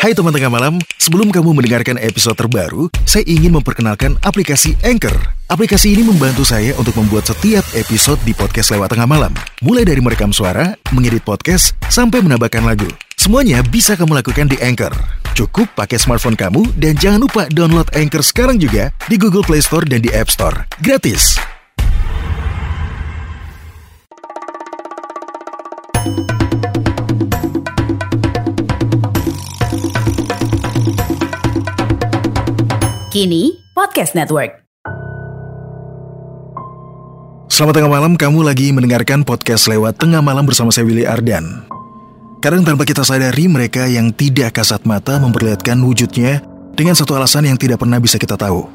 Hai teman tengah malam, sebelum kamu mendengarkan episode terbaru, saya ingin memperkenalkan aplikasi Anchor. Aplikasi ini membantu saya untuk membuat setiap episode di podcast lewat tengah malam. Mulai dari merekam suara, mengedit podcast, sampai menambahkan lagu. Semuanya bisa kamu lakukan di Anchor. Cukup pakai smartphone kamu dan jangan lupa download Anchor sekarang juga di Google Play Store dan di App Store. Gratis. Kini Podcast Network. Selamat tengah malam, kamu lagi mendengarkan podcast lewat tengah malam bersama saya Willy Ardan. Kadang tanpa kita sadari mereka yang tidak kasat mata memperlihatkan wujudnya dengan satu alasan yang tidak pernah bisa kita tahu.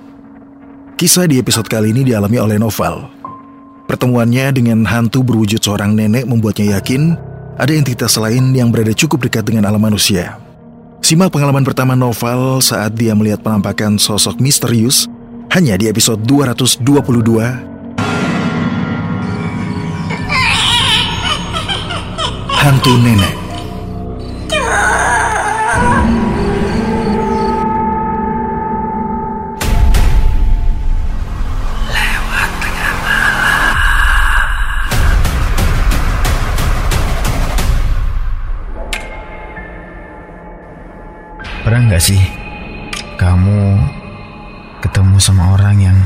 Kisah di episode kali ini dialami oleh Noval. Pertemuannya dengan hantu berwujud seorang nenek membuatnya yakin ada entitas lain yang berada cukup dekat dengan alam manusia. Simak pengalaman pertama Noval saat dia melihat penampakan sosok misterius hanya di episode 222 Hantu Nenek. Pernah nggak sih kamu ketemu sama orang yang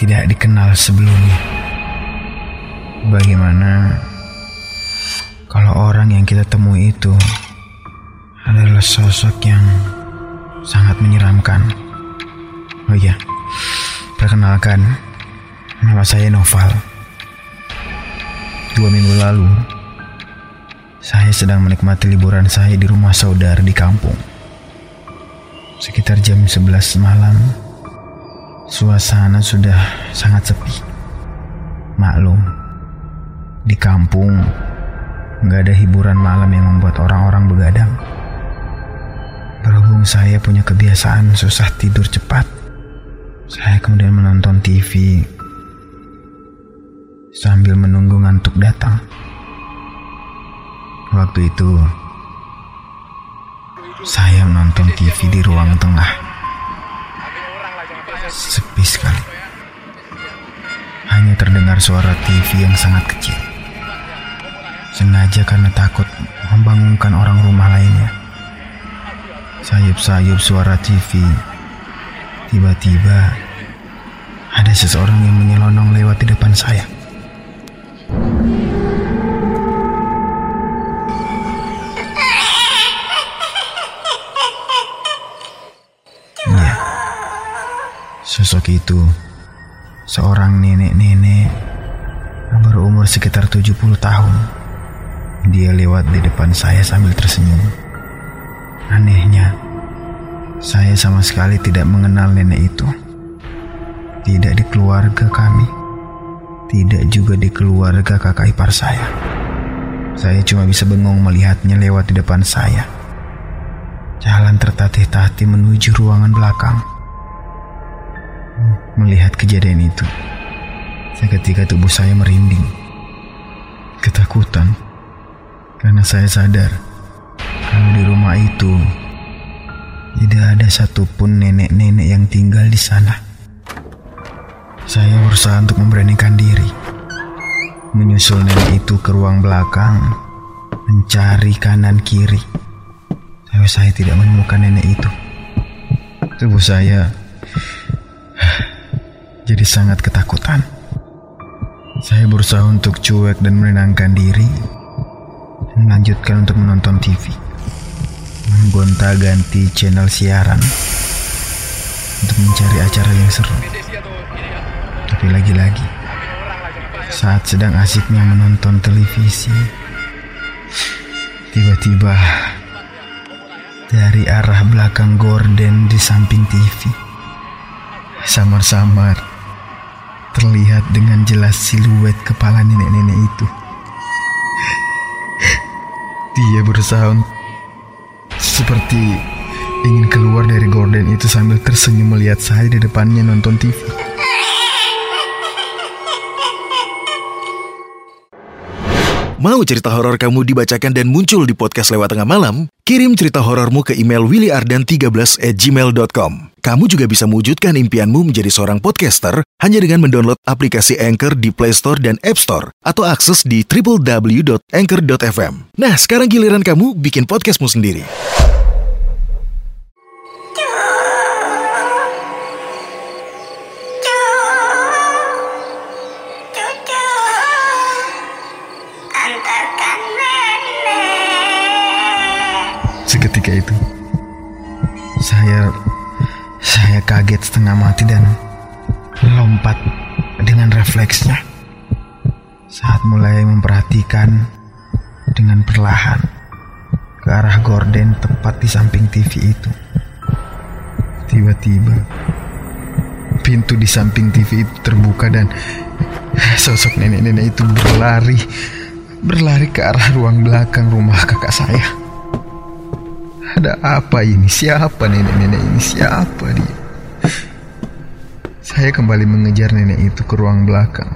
tidak dikenal sebelumnya? Bagaimana kalau orang yang kita temui itu adalah sosok yang sangat menyeramkan? Oh iya, perkenalkan, nama saya Noval. Dua minggu lalu, saya sedang menikmati liburan saya di rumah saudara di kampung. Sekitar jam 11 malam, suasana sudah sangat sepi. Maklum, di kampung nggak ada hiburan malam yang membuat orang-orang begadang. Berhubung saya punya kebiasaan susah tidur cepat, saya kemudian menonton TV sambil menunggu ngantuk datang. Waktu itu, saya menonton TV di ruang tengah. Sepi sekali. Hanya terdengar suara TV yang sangat kecil. Sengaja karena takut membangunkan orang rumah lainnya. Sayup-sayup suara TV. Tiba-tiba, ada seseorang yang menyelonong lewat di depan saya. Sosok itu seorang nenek-nenek berumur sekitar 70 tahun. Dia lewat di depan saya sambil tersenyum. Anehnya, saya sama sekali tidak mengenal nenek itu. Tidak di keluarga kami. Tidak juga di keluarga kakak ipar saya. Saya cuma bisa bengong melihatnya lewat di depan saya. Jalan tertatih-tatih menuju ruangan belakang. Melihat kejadian itu, seketika tubuh saya merinding. Ketakutan, karena saya sadar kalau di rumah itu tidak ada satupun nenek-nenek yang tinggal di sana. Saya berusaha untuk memberanikan diri, menyusul nenek itu ke ruang belakang, mencari kanan kiri tapi saya tidak menemukan nenek itu. Tubuh saya jadi sangat ketakutan. Saya berusaha untuk cuek dan menenangkan diri dan melanjutkan untuk menonton TV. Menggonta ganti channel siaran untuk mencari acara yang seru. Tapi lagi-lagi, saat sedang asiknya menonton televisi, tiba-tiba dari arah belakang gorden di samping TV. Samar-samar terlihat dengan jelas siluet kepala nenek-nenek itu. Dia berusaha seperti ingin keluar dari gorden itu sambil tersenyum melihat saya di depannya nonton TV. Mau cerita horor kamu dibacakan dan muncul di podcast lewat tengah malam? Kirim cerita horormu ke email willyardan13 at gmail.com. Kamu juga bisa mewujudkan impianmu menjadi seorang podcaster hanya dengan mendownload aplikasi Anchor di Play Store dan App Store atau akses di www.anchor.fm. Nah, sekarang giliran kamu bikin podcastmu sendiri. Seketika itu, saya kaget setengah mati dan lompat dengan refleksnya saat mulai memperhatikan dengan perlahan ke arah gorden tepat di samping TV itu. Tiba-tiba pintu di samping TV itu terbuka dan sosok nenek-nenek itu berlari berlari ke arah ruang belakang rumah kakak saya. Ada apa ini? Siapa nenek-nenek ini? Siapa dia? Saya kembali mengejar nenek itu ke ruang belakang.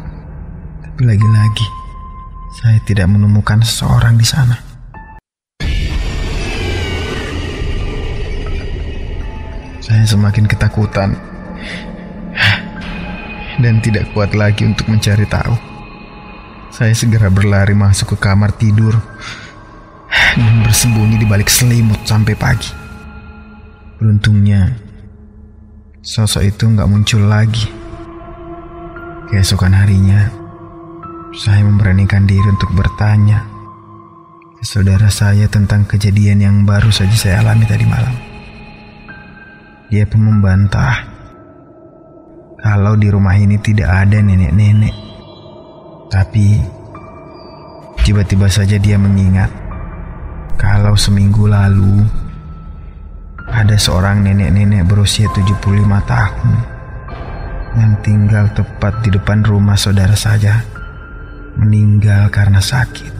Tapi lagi-lagi, saya tidak menemukan seseorang di sana. Saya semakin ketakutan dan tidak kuat lagi untuk mencari tahu. Saya segera berlari masuk ke kamar tidur dan bersembunyi di balik selimut sampai pagi. Beruntungnya, sosok itu nggak muncul lagi. Keesokan harinya, saya memberanikan diri untuk bertanya ke saudara saya tentang kejadian yang baru saja saya alami tadi malam. Dia pun membantah kalau di rumah ini tidak ada nenek-nenek. Tapi tiba-tiba saja dia mengingat kalau seminggu lalu ada seorang nenek-nenek berusia 75 tahun yang tinggal tepat di depan rumah saudara saja meninggal karena sakit.